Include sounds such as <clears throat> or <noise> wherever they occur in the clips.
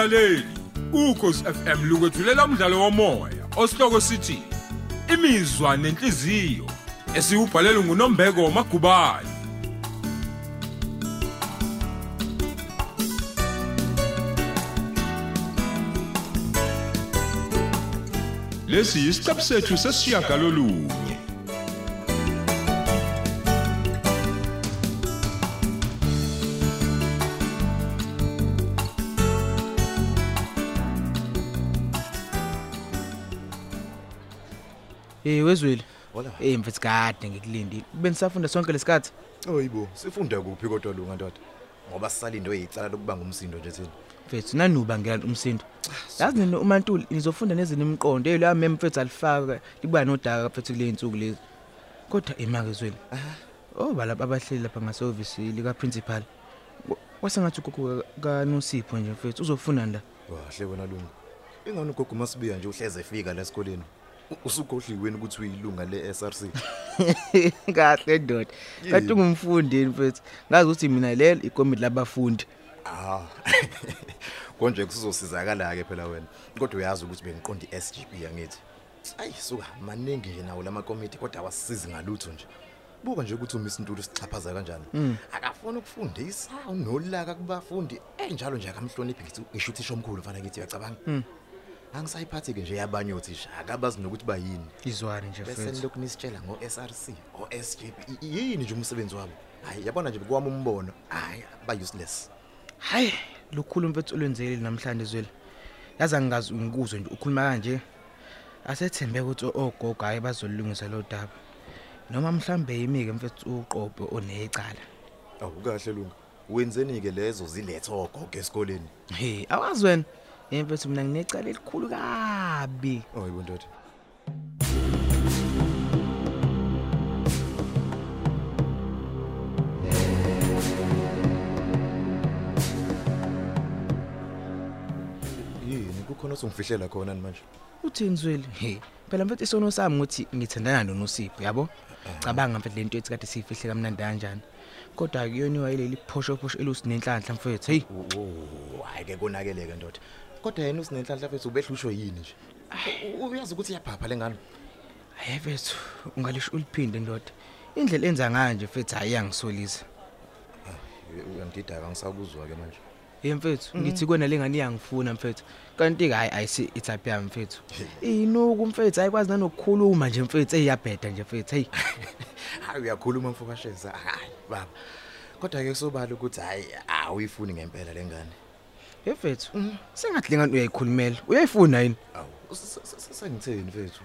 mlaleli ukhosi FM lukwethulela umdlalo womoya osihloko sithi imizwa nenhliziyo esiubhalelwe nguNombeko Magubane. Lesi yisiqebu sethu sesiyagalolunye. Eh wezwile. Hola. Eh mfethu kade ngikulindile. Kube nisafunda sonke lesikhathi. Oyibo, sifunda kuphi kodwa lunga ndoda? Ngoba sisalindwe yicala lokuba ngumsindo nje thina. Mfethu nanuba ngiyala umsindo. Yazi nini uMantuli nizofunda nezinye imiqondo eyo la mem mfethu alifaka libuya nodaka mfethu kule insuku lezi. Kodwa imake zwile. Oh balapha abahleli lapha ngasehhovisi lika principal. Wasengathi ukukho kaNosipho nje mfethu uzofuna la. Wahle wena lunga. Ingani ugogo masibiya nje uhleze efika la esikoleni. U- Usukhohliweni ukuthi uyilunga le-SRC. <laughs> Kahle ndoda. Kanti ungumfundi mfethu. Ngazi ukuthi mina lelo ikomiti labafundi. Ah. <laughs> Konje kusizosizakala ke phela wena. Kodwa uyazi ukuthi bengiqonda iSGB yangithi. Ayi suka maningi nje nawo lama committee kodwa awasisizi ngalutho nje. Buka nje ukuthi uMiss Ntuli sichaphaza kanjani. Akafuna ukufundisa unolaka kubafundi enjalo nje akamhloniphi ngithi ngisho uthisha omkhulu mfana ngithi uyacabanga. Angisayiphathi ke nje yabanye othisha akabazi nokuthi bayini. Izwane nje Bese mfethu. lokhu nisitshela ngo SRC o SGB I- yini nje umsebenzi wabo. Hayi yabona nje kwami umbono. Hayi ba useless. Hayi, lukhulu mfethu olwenzekile namhlanje zwele. Yazi angazi ngikuzwe nje ukhuluma kanje. Asethembe ukuthi ogogo hayi bazolungisa lo daba. Noma mhlambe yimike mfethu uqobo onecala. Awu kahle lunga. Wenzeni ke lezo zilethe ogogo esikoleni. Hey, awazi wena. Yini mfethu mina nginecala elikhulu kabi. Oh yibondoda. Yini kukhona osongifihlela khona ni manje? Uthini zwele? Hey, phela mfethu isono sami ukuthi ngithandana noNosipho, yabo? Cabanga mfethu lento ethi kade siyifihle kamnandi kanjani. Kodwa kuyoniwa ileli phosho phosho elusinenhlanhla mfethu. Hey, Oh, hayi ke konakeleke ndoda. Kodwa yena usinenhlanhla mfethu ubehlushwe yini nje? Uyazi ukuthi iyaphapha lengane. Hayi mfethu, ungalisho uliphinde ndoda. Indlela enza ngayo nje mfethu ayangisolisa. Uyangidida kangisakuzwa ke manje. Hey mfethu, ngithi kona lengane iyangifuna mfethu. Kanti ke hayi ayisi itype yami mfethu. Inuku mfethu ayikwazi nanokukhuluma nje mfethu eyabheda nje mfethu. Hey, <laughs> Hayi uyakhuluma mfokasheza. Hayi baba. Kodwa ke kusobala ukuthi hayi awuyifuni ngempela lengane. Hey mfethu, sengathi lengane uyayikhulumela. Uyayifuna yini? Awu sengitheni mfethu?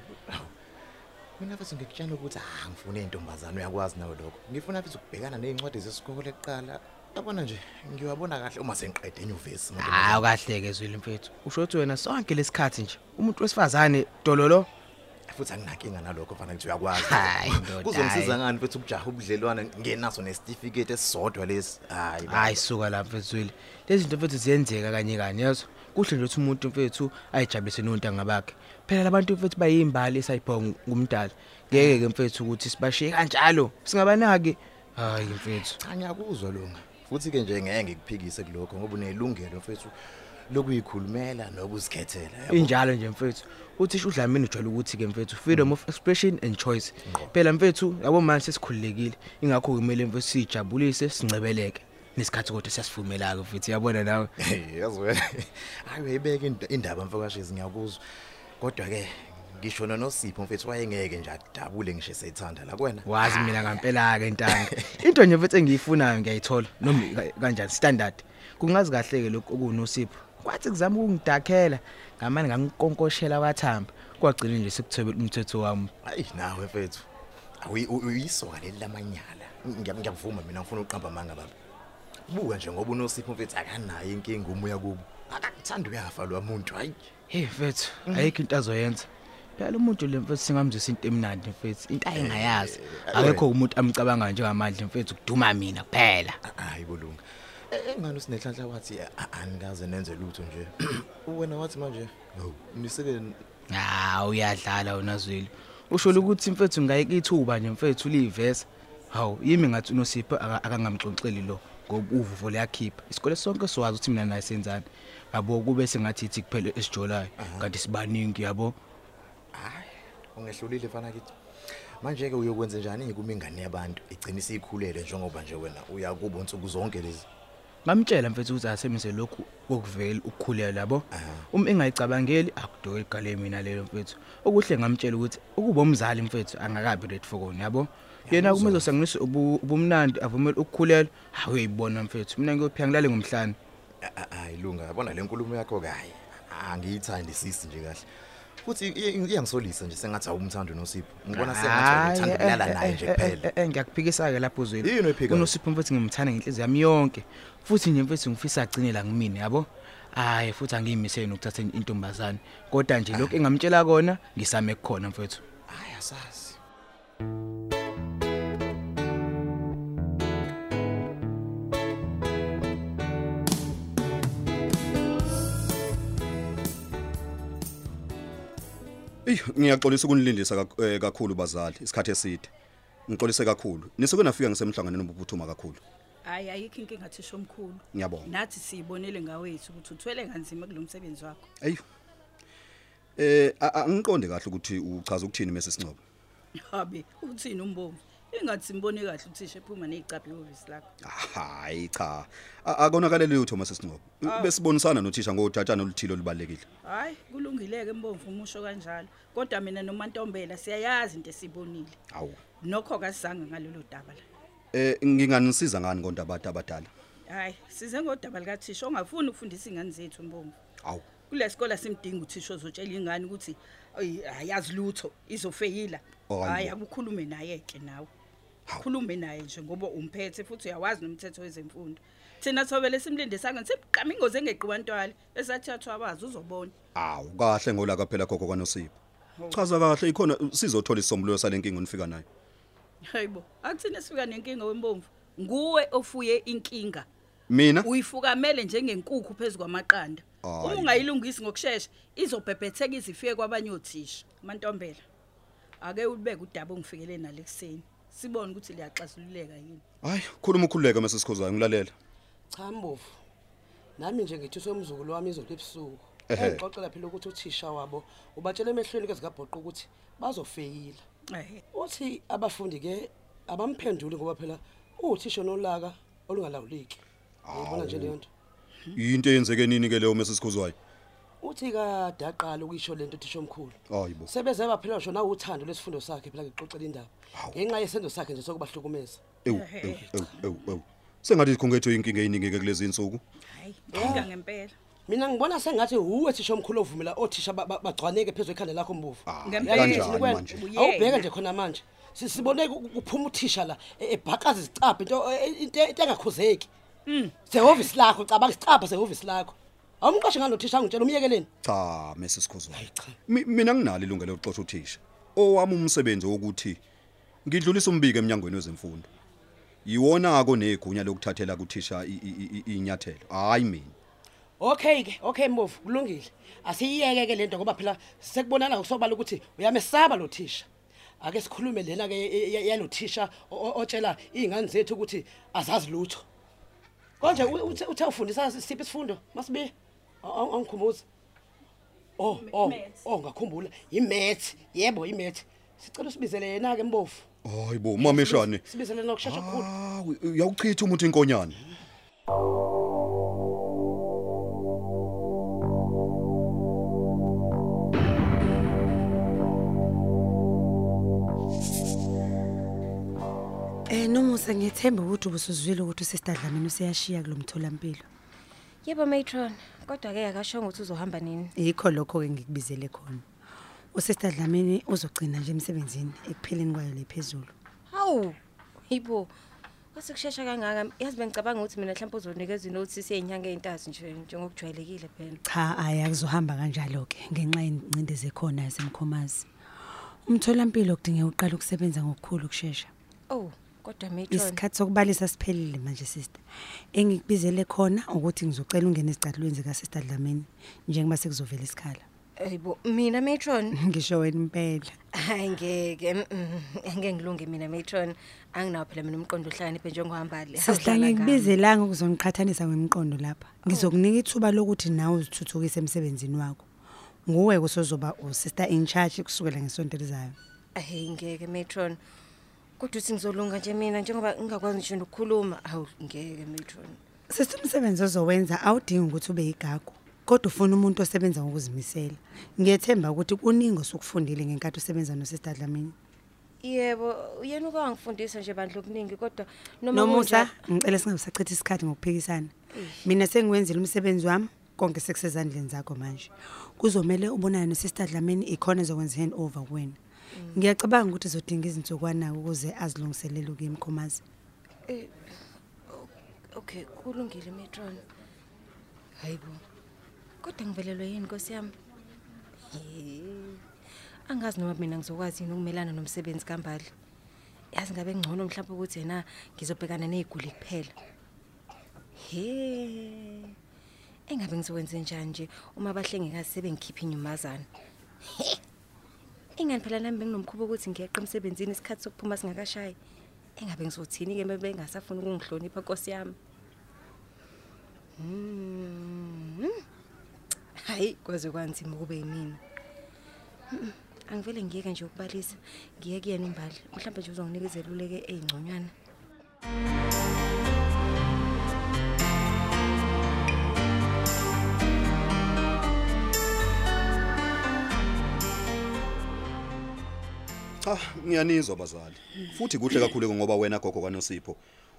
Mina futhi ngikutshela ukuthi ah ngifuna intombazana uyakwazi nawe lokho. Ngifuna futhi ukubhekana nezincwadi zesikole eqala. Yabona nje ngiwabona kahle uma sengiqede enyuvesi Hayi kahleke zwile mfethu. Usho ukuthi wena sonke lesikhathi nje umuntu wesifazane dololo. Futhi anginankinga nalokho mfana ngithi uyakwazi. Hayi, Kuzongisiza ngani futhi ukujaha ubudlelwane ngenaso nesitifiketi esisodwa lesi. Hayi. Hayi suka lapha mfethu. Lezi zinto mfethu ziyenzeka kanye kanye yazo. Kuhle nje ukuthi umuntu mfethu ayijabulise nontanga bakhe. Phela labantu mfethu bayimbali esayibhonga ngumdala. Ngeke ke mfethu ukuthi sibashiye kanjalo. Singabanaki. Hayi mfethu. Cha ngiyakuzwa longa. Futhi ke nje ngeke ngikuphikise kulokho ngoba unelungelo mfethu lokuyikhulumela nokuzikhethela yabo. Injalo nje mfethu. Uthisha uDlamini ujwayele ukuthi ke mfethu freedom of expression and choice. Phela mfethu yabo manje sesikhululekile. Ingakho kumele mfethu sijabulise sincebeleke. Nesikhathi kodwa siyasivumela ke mfethu yabona nawe. <laughs> Yazi wena. Hayi uyayibeka ind- indaba mfokashezi ngiyakuzwa. Kodwa ke ngisho noNosipho mfethu wayengeke nje adabule ngisho seyithanda la kuwena. Wazi mina ngempela ke intanga. <laughs> Into nje mfethu engiyifunayo ngiyayithola noma ka- kanjani standard. Kungazi kahle ke lokho okunosipho. Kwathi kuzama ukungidakhela ngamani ngamkonkoshela wathamba. Kwagcina nje sikuthwebela umthetho wami. Hayi nawe mfethu. Awu uyisoka leli lamanyala. Ngiyam- Ngiyavuma mina ngifuna uqamba manga baba. Buka nje ngoba uNosipho mfethu akanayo inkinga umuya kubo. Akakuthanda uyafa lo muntu hayi. Hey mfethu, ayikho into azoyenza. Phela umuntu le mfethu singamzisa into emnandi mfethu. Into ayingayazi. Akekho umuntu amcabanga njengamandla mfethu kuduma mina kuphela. Hayi bolunga. Engani usinehlanhla wathi "A- anikaze nenze lutho nje. <clears throat> Wena wathi manje, no, niseke Ah uyadlala wona zweli. Usho ukuthi mfethu ngayike ithuba nje mfethu livesa. Hawu yimi ngathi unosipho aka- akangamxoxeli lo ngoba uvuvo liyakhipha. Isikole sonke siwazi ukuthi mina naye senzani. yabo kube sengathi ithi kuphela esijolayo kanti sibaningi yabo hayi ungehlulile fana kithi manje ke uyokwenza njani kuma ingane yabantu igcina isikhulele njengoba nje wena uyakubo insuku zonke lezi ngamtshela mfethu ukuthi asemise lokhu kokuvela ukukhulela yabo uma engayicabangeli akudoke igale mina lelo mfethu. Okuhle ngamtshela ukuthi ukuba umzali mfethu angakabi ready for kona yabo? Yena kumele usangisa ubumnandi avumela ukukhulela awuyibona mfethu mina ngiyophiya ngilale ngomhlanje A- a- hayi lunga yabona le nkulumo yakho kayi? Angiyithandi sisi nje kahle. Futhi i- i- iyangisolisa nje sengathi awumthando nosipho ngibona sengathi uthanda ukulala naye nje kuphela. ngiyakuphikisa ke lapho oyiphikayo? unosipho mfethu ngimthanda ngenhliziyo yami yonke. Futhi nje mfethu ngifisa agcine la ngimini yabo? Hayi futhi angiyimisele nokuthatha intombazane. Kodwa nje lokho engamtshela kona ngisame kukhona mfethu. Hayi asazi. Ey ngiyaxolisa ukunilindisa kak- eh, kakhulu bazali isikhathi eside. Ngixolise kakhulu. Nisuke nafika ngisemhlanganweni obuphuthuma kakhulu. hayi ayikho inkinga thisha omkhulu Ngiyabonga. nathi siyibonele ngawethu ukuthi uthwele kanzima kulo msebenzi wakho Ayu. Eh a- a- angiqonde kahle ukuthi uchaza ukuthini mase singcobo. habe uthini umbomvu ingathi simbone kahle uthisha ephuma nezicaphi ihhovisi lakho Hayi cha. A- Akonakale lutho mase singcobo. Besibonisana nothisha ngothatshana oluthilo olubalekile. hayi kulungileke mbomvu umusho kanjalo kodwa mina nomantombela siyayazi into esibonile Awu. nokho kasizange ngalolu daba la Eh nginganisiza ngani konke abantu abadala? hayi size ngodaba likathisha ongafuni ukufundisa ingane zethu mbomvu Awu. kule sikole simdinga uthisha ozotshela ingane ukuthi "Oyi, ayazi lutho izofeyila Oh, hayi hayibo. akukhulume naye ke nawe khulume naye nje ngoba umphethe futhi uyawazi nomthetho wezemfundo. Thina thobele simlinde sangani sibuqama ingozi engeqiwantwala esathathwa abazi uzobona. Awu kahle ngolaka phela khokho kwaNosipho. Chaza kahle ikhona sizothola isombululo salenkinga onifika nayo. hayibo akuthina sifika nenkinga wembomvu. Nguwe ofuye inkinga. Mina? Uyifukamele njengenkukhu phezulu kwamaqanda. Uma Hayi. ungayilungisi ngokusheshsha izobhebhetheka izifike kwabanye othisha. Mantombela ake ulibeke udaba ongifikele nalo ekseni sibone ukuthi liyaxazululeka yini? Hayi khuluma ukhululeka mase sikhozayo ngilalela. cha mbovu. Nami nje ngithi somzukulu wami izolo ebusuku Ehhe. engixoxela phela ukuthi uthisha wabo ubatshela emehlweni kezikabhoqa ukuthi bazofeyila. Ehe. Uthi abafundi ke abamphenduli ngoba phela uthisha nolaka olungalawuleki. Uyibona nje leyo nto? Into eyenzeke nini ke leyo mase sikhozwayo? Uthi kade aqala ukuyisho lento uthisha omkhulu Hayibo. sebeze baphela ngisho nawe uthando lesifundo sakhe phela ngixoxela indaba ngenxa yesenzo sakhe nje sokubahlukumeza Ewu ewu ewu ewu ewu. Sengathi ikhongetho inkinga eyiningi ke kulezi insuku. hayi inga ngempela mina ngibona sengathi uwe thisha omkhulu ovumela othisha ba- ba- bagcwaneke phezulu ekhanda lakho mbuvu Ngempela. kanjani manje? Uyena. awubheka nje khona manje Si- sibone ku- kuphuma uthisha la e- ebhaqaza izicapha into e- into into engakhuzeki sehhovisi lakho cabanga isicapha sehhovisi lakho awumqashe ngalo thisha ngitshela umyekeleni Cha mase sikhozwayo. Hayi, cha. Mi- Mina nginalo ilungelo lokuxoxa uthisha. Owami umsebenzi wokuthi ngidlulisa umbiko eminyangweni wezemfundo. Yiwona ako negunya lokuthathela kuthisha i- i- i- inyathelo. Hayi mina. okay ke okay mbovu kulungile asiyiyeke ke lento ngoba phela sekubonana ngokusobala ukuthi uyamesaba lo thisha ake sikhulume lena ke yalo thisha o- o- otshela izingane zethu ukuthi azazi lutho konje u- uthe uthe ufundisa siphi isifundo masibe angikhumbuza oh oh Maths. oh ngakhumbula imath yebo imath sicela usibizele yena ke mbovu Hayibo mameshane. sibizele nokusheshsha okukhulu Ah uyawuchitha umuntu inkonyane. Eh nomusa ngiyethemba ukuthi ubusuzwile ukuthi usister Dlamini useyashiya kulomtholampilo. Yebo matron, kodwa ke akashongo ukuthi uzohamba nini. Yikho lokho ke ngikubizele khona. Usister Dlamini uzogcina nje emsebenzini ekupheleni kwayo lephezulu. Hawu. Yibo. Kwase kushesha kangaka. Yazi bengicabanga ukuthi mina mhlawumbe uzonikeza inotice yenyanga ezintathu nje njengokujwayelekile phela. Cha ayakuzohamba kanjalo ke ngenxa yencindezi ekhona yasemkhomazi. Umtholampilo kudinga uqala ukusebenza ngokukhulu kusheshsha. Oh, kodwa matron. Isikhathi sokubalisa siphelile manje sister. Engikubizele khona ukuthi ngizocela ungene ezicatulweni zika sister Dlamini njengoba sekuzovela isikhala. Hayibo, mina matron. <laughs> Ngisho wena impela. hayi ngeke mm, mm, angeke ngilunge mina matron anginawo phela mina umqondo ohlakaniphe njengohambali Sister ngikubizelanga ukuzoniqhathanisa ngemiqondo lapha. Ngizokunika ithuba lokuthi nawe uzithuthukise emsebenzini wakho. Nguwe kusozoba usister in charge kusukela ngesonto elizayo. hayi ngeke matron kodwa uthi ngizolunga nje mina njengoba ngingakwazi ngisho ukukhuluma awu ngeke matron Sister umsebenzi ozowenza awudingi ukuthi ube igagu. Kodwa ufuna umuntu osebenza ngokuzimisela. Ngiyethemba ukuthi kuningi osukufundile ngenkathi usebenza noSister Dlamini. yebo yena uke wangifundisa nje bandla okuningi kodwa noma Nomusa ngicela singabusachitha isikhathi ngokuphikisana. Mina sengiwenzile umsebenzi wami konke sekusezandleni zakho manje. Kuzomela ubonane noSister Dlamini ikhona ezokwenza hand over kuwena. Ngiyacabanga ukuthi izodinga izinsukwana ukuze azilungiselele ukuyimkhomazi. Eh, o- okay kulungile matron hayibo kodwa ngivelelwe yini nkosi yami Ye. angazi noma mina ngizokwazi yini ukumelana nomsebenzi kambali yazi ngabe ngcono mhlawumbe ukuthi yena ngizobhekana neziguli kuphela he engabe ngizokwenze njani nje uma abahlengikazi sebengikhipha inyumazana He. <laughs> ingani phela nami benginomkhuba ukuthi ngiyeqa emsebenzini isikhathi sokuphuma singakashayi. Engabe ngizothini ke bengasafuna ukungihlonipha nkosi yami? Mm. hayi kwaze kwanzima kube yimina. Angivele ngiyeke nje ukubalisa. Ngiye kuyena umbali. Mhlawumbe nje uzonginikeza eluleke eyingconywana Cha, ngiyanizwa bazali. Futhi kuhle kakhulu ngoba wena gogo kaNosipho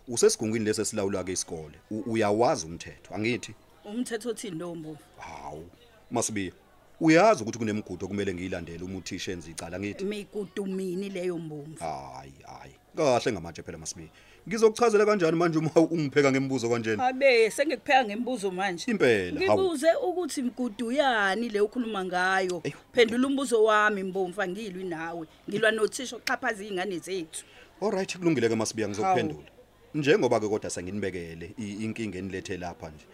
usesigungwini lesi esilawulwa ke isikole. U- Uyawazi umthetho, angithi? umthetho othini lo mbovu Hawu. Masibiya. Uyazi ukuthi kunemigudu okumele ngiyilandele uma uthisha enza icala ngithi? mikudumini leyo mbomvu Hayi, hayi. Kahle ngamatshe phela Masibiya. Ngizokuchazela kanjani manje uma ungipheka ngemibuzo kanjena? abe sengikupheka ngemibuzo manje Impela, hawu. ngibuze ukuthi mguduyani le ukhuluma ngayo phendula umbuzo wami mbomvu angilwi nawe ngilwa nothisha oxhaphaza izingane zethu Alright, kulungile ke Masibiya ngizokuphendula. Njengoba ke kodwa senginibekele i- inkinga enilethe lapha nje.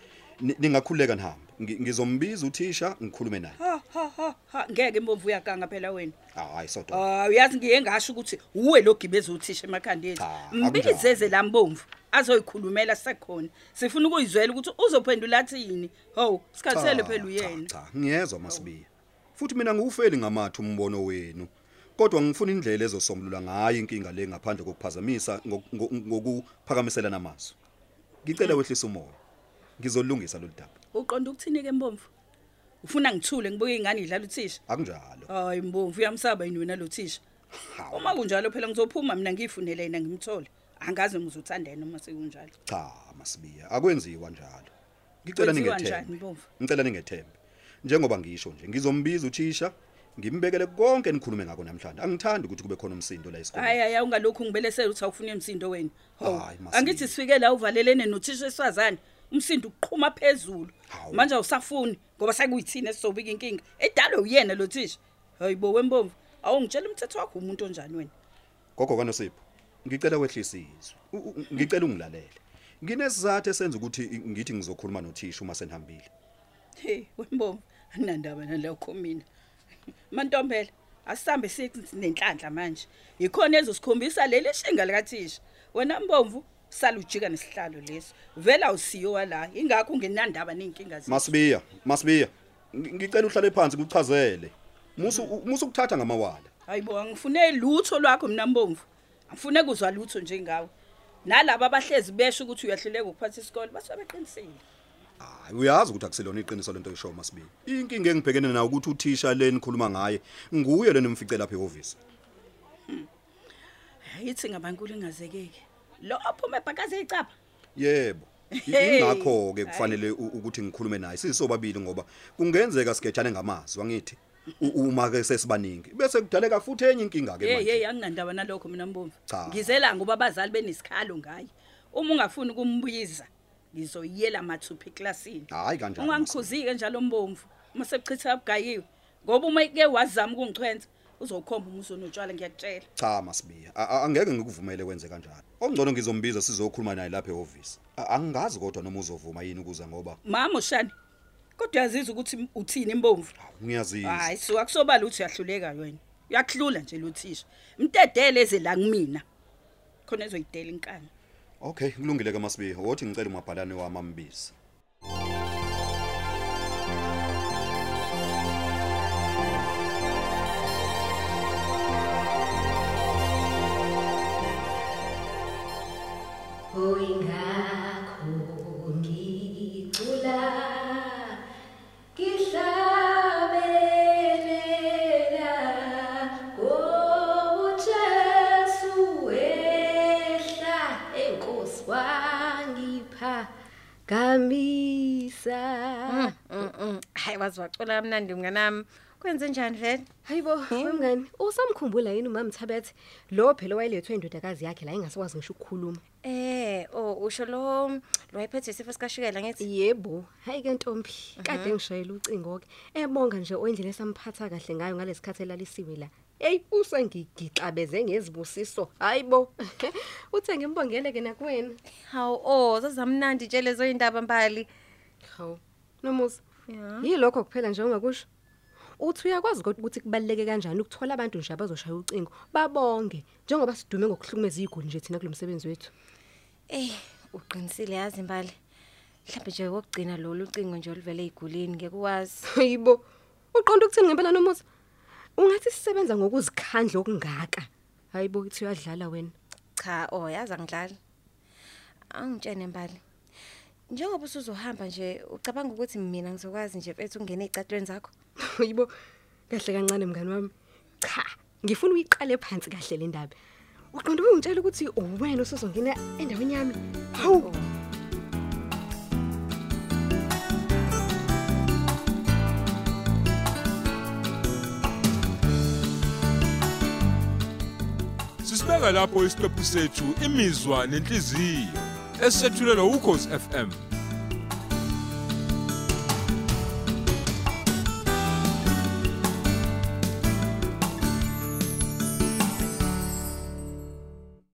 Ni- Ningakhuleka nihambe. Ngi- Ngizombiza uthisha ngikhulume naye. ha ha ha ha ngeke mbomvu uyaganga phela wena Hayi sodo. Ah uyazi ngiye ngasho ukuthi uwe lo gibeza uthisha emakhanda ethu Cha, mbizeze la mbomvu azoyikhulumela sekhona sifuna ukuyizwela ukuthi uzophendula athini ho sikhathele phela uyena Cha, ngiyezwa Masibiya. Futhi mina ngiwufeli ngamathu umbono wenu. Kodwa ngifuna indlela ezosombulula ngayo inkinga le ngaphandle kokuphazamisa ngo- ngo- ngokuphakamisela namazwi. Ngicela wehlisa umoya. Ngizolungisa lo daba. uqonda ukuthini ke mbomvu ufuna ngithule ngibuke ingane idlala uthisha Akunjalo. hayi mbomvu uyamsaba yini wena lo thisha uma kunjalo phela ngizophuma mina ngiyifunele yena ngimthole angazi noma uzothanda yena uma sekunjalo Cha, Masibiya, akwenziwa njalo. Ngicela Kwenziwa njani, ningethembe. Mbovu? Ngicela ningethembe. Njengoba ngisho nje, ngizombiza uthisha, ngimbekele konke enikhulume ngako namhlanje. Angithandi ukuthi kube khona umsindo la esikoleni. hayi hayi ungalokhu ngibelesela ukuthi awufuni umsindo wena ho Hayi, Masibiya. angithi sifike la uvalelene nothisha esifazane umsindo uqhuma phezulu Hawu. manje awusafuni ngoba sekuyithini esizobika inkinga edalwe uyena lo thisha hayibo wembomvu awungitshela umthetho wakho umuntu onjani wena Gogo kaNosipho, ngicela wehlisa izwi. U- u- Ngicela ungilalele. Nginesizathu esenza ukuthi i- ngithi ngizokhuluma nothisha uma senihambile. Hey, wembomvu, anginandaba nalokho mina. Mantombela, asihambe sinenhlanhla manje. Yikhona ezosikhombisa leli shinga likathisha. Wena mbomvu, sala ujika nesihlalo leso. Vela usiyo wala, ingakho ungenandaba nenkinga zethu. Masibiya, Masibiya. ngi- Ngicela uhlale phansi ngikuchazele. Musu musu ukuthatha ngamawala. Hayibo, angifune lutho lwakho mina mbomvu. Angifune kuzwa lutho njengawe. Nalabo abahlezi besho ukuthi uyahluleka ukuphatha isikole, basobe beqinisile. Hayi uyazi ukuthi akuselona iqiniso lento eshoyo Masibiya. Inkinga engibhekene nayo ukuthi uthisha le nikhuluma ngaye nguye lena nimfice lapha ehovisi. Yithi ngabankulu ingazekeke. Lo aphuma ebhakaze icapha. Yebo. Hey. Ingakho ke kufanele u- ukuthi ngikhulume naye sisobabili ngoba kungenzeka sigejane ngamazwi angithi. U- Uma ke sesibaningi bese kudaleka futhi enye inkinga ke Hey manje. hey anginandaba nalokho mina Mbomvu. Cha. Ngizela ngoba abazali benisikhalo ngaye. Uma ungafuni ukumbuyiza ngizoyela mathupha eclassini. Hayi kanjalo. Ungangikhuzike njalo Mbomvu. Uma sekuchitha abugayiwe. Ngoba uma ke wazama ukungichwenza uzokhomba umuso notshwala ngiyakutshela. Cha Masibiya, a- a- angeke ngikuvumele kwenze kanjalo. Okungcono ngizombiza sizokhuluma naye lapha ehovisi. A- Angazi kodwa noma uzovuma yini ukuza ngoba Mama ushani. Kodwa yaziza ukuthi uthini Mbomvu? ngiyazizwa. Hayi siwa kusobala ukuthi uyahluleka wena. uyakhulula nje lo thisha mtedele eze la kumina khona ezoyidela inkani Okay, kulungile ke masibiya. Wothi ngicela umabhalane wami ambisi. Hayi wazi wacula kamnandi mnganami kwenze njani vele Hayibo wemngani usamkhumbula yini umama Thabethe lo phela wayelethwe indodakazi yakhe la engasikwazi ngisho ukukhuluma eh oh usho lo lo wayephethe isifo sikashukela ngithi Yebo, hayi ke Ntombi, kade ngishayela ucingo ke. Ebonga nje oyindlela esamphatha kahle ngayo ngalesikhathi elalisiwe la. Hey, usengigixabeze ngezibusiso. Hayibo. <laughs> Uthe ngimbongele ke nakuwena. hawu oh zazamnandi nje lezo indaba mbali Hawu. Nomusa. Ya Yilokho kuphela nje ungakusho. Uthi uyakwazi kodwa ukuthi kubaleke kanjani ukuthola abantu nje abazoshaya ucingo babonge njengoba sidume ngokuhlukumeza igoli nje thina kulomsebenzi wethu. eh uqinisile yazi imbali mhlawumbe nje wokugcina lo lucingo nje oluvele igulini ngeke uwazi <laughs> Hayibo. Uqonda ukuthini ngempela nomusa? Ungathi sisebenza ngokuzikhandla okungaka. Hayibo uthi uyadlala wena. cha oh yazi angidlali angitshene mbali njengoba usuzohamba nje ucabanga ukuthi mina ngizokwazi nje mfethu ukungena ezicatulweni zakho <laughs> Yibo kahle kancane mngani wami. Cha, ngifuna uyiqale phansi kahle le ndaba. Uqonda ungitshela ukuthi uwena usuzongena endaweni yami. Hawu. Sisibeka lapho isiqephu sethu imizwa nenhliziyo esethulelwa ukhozi FM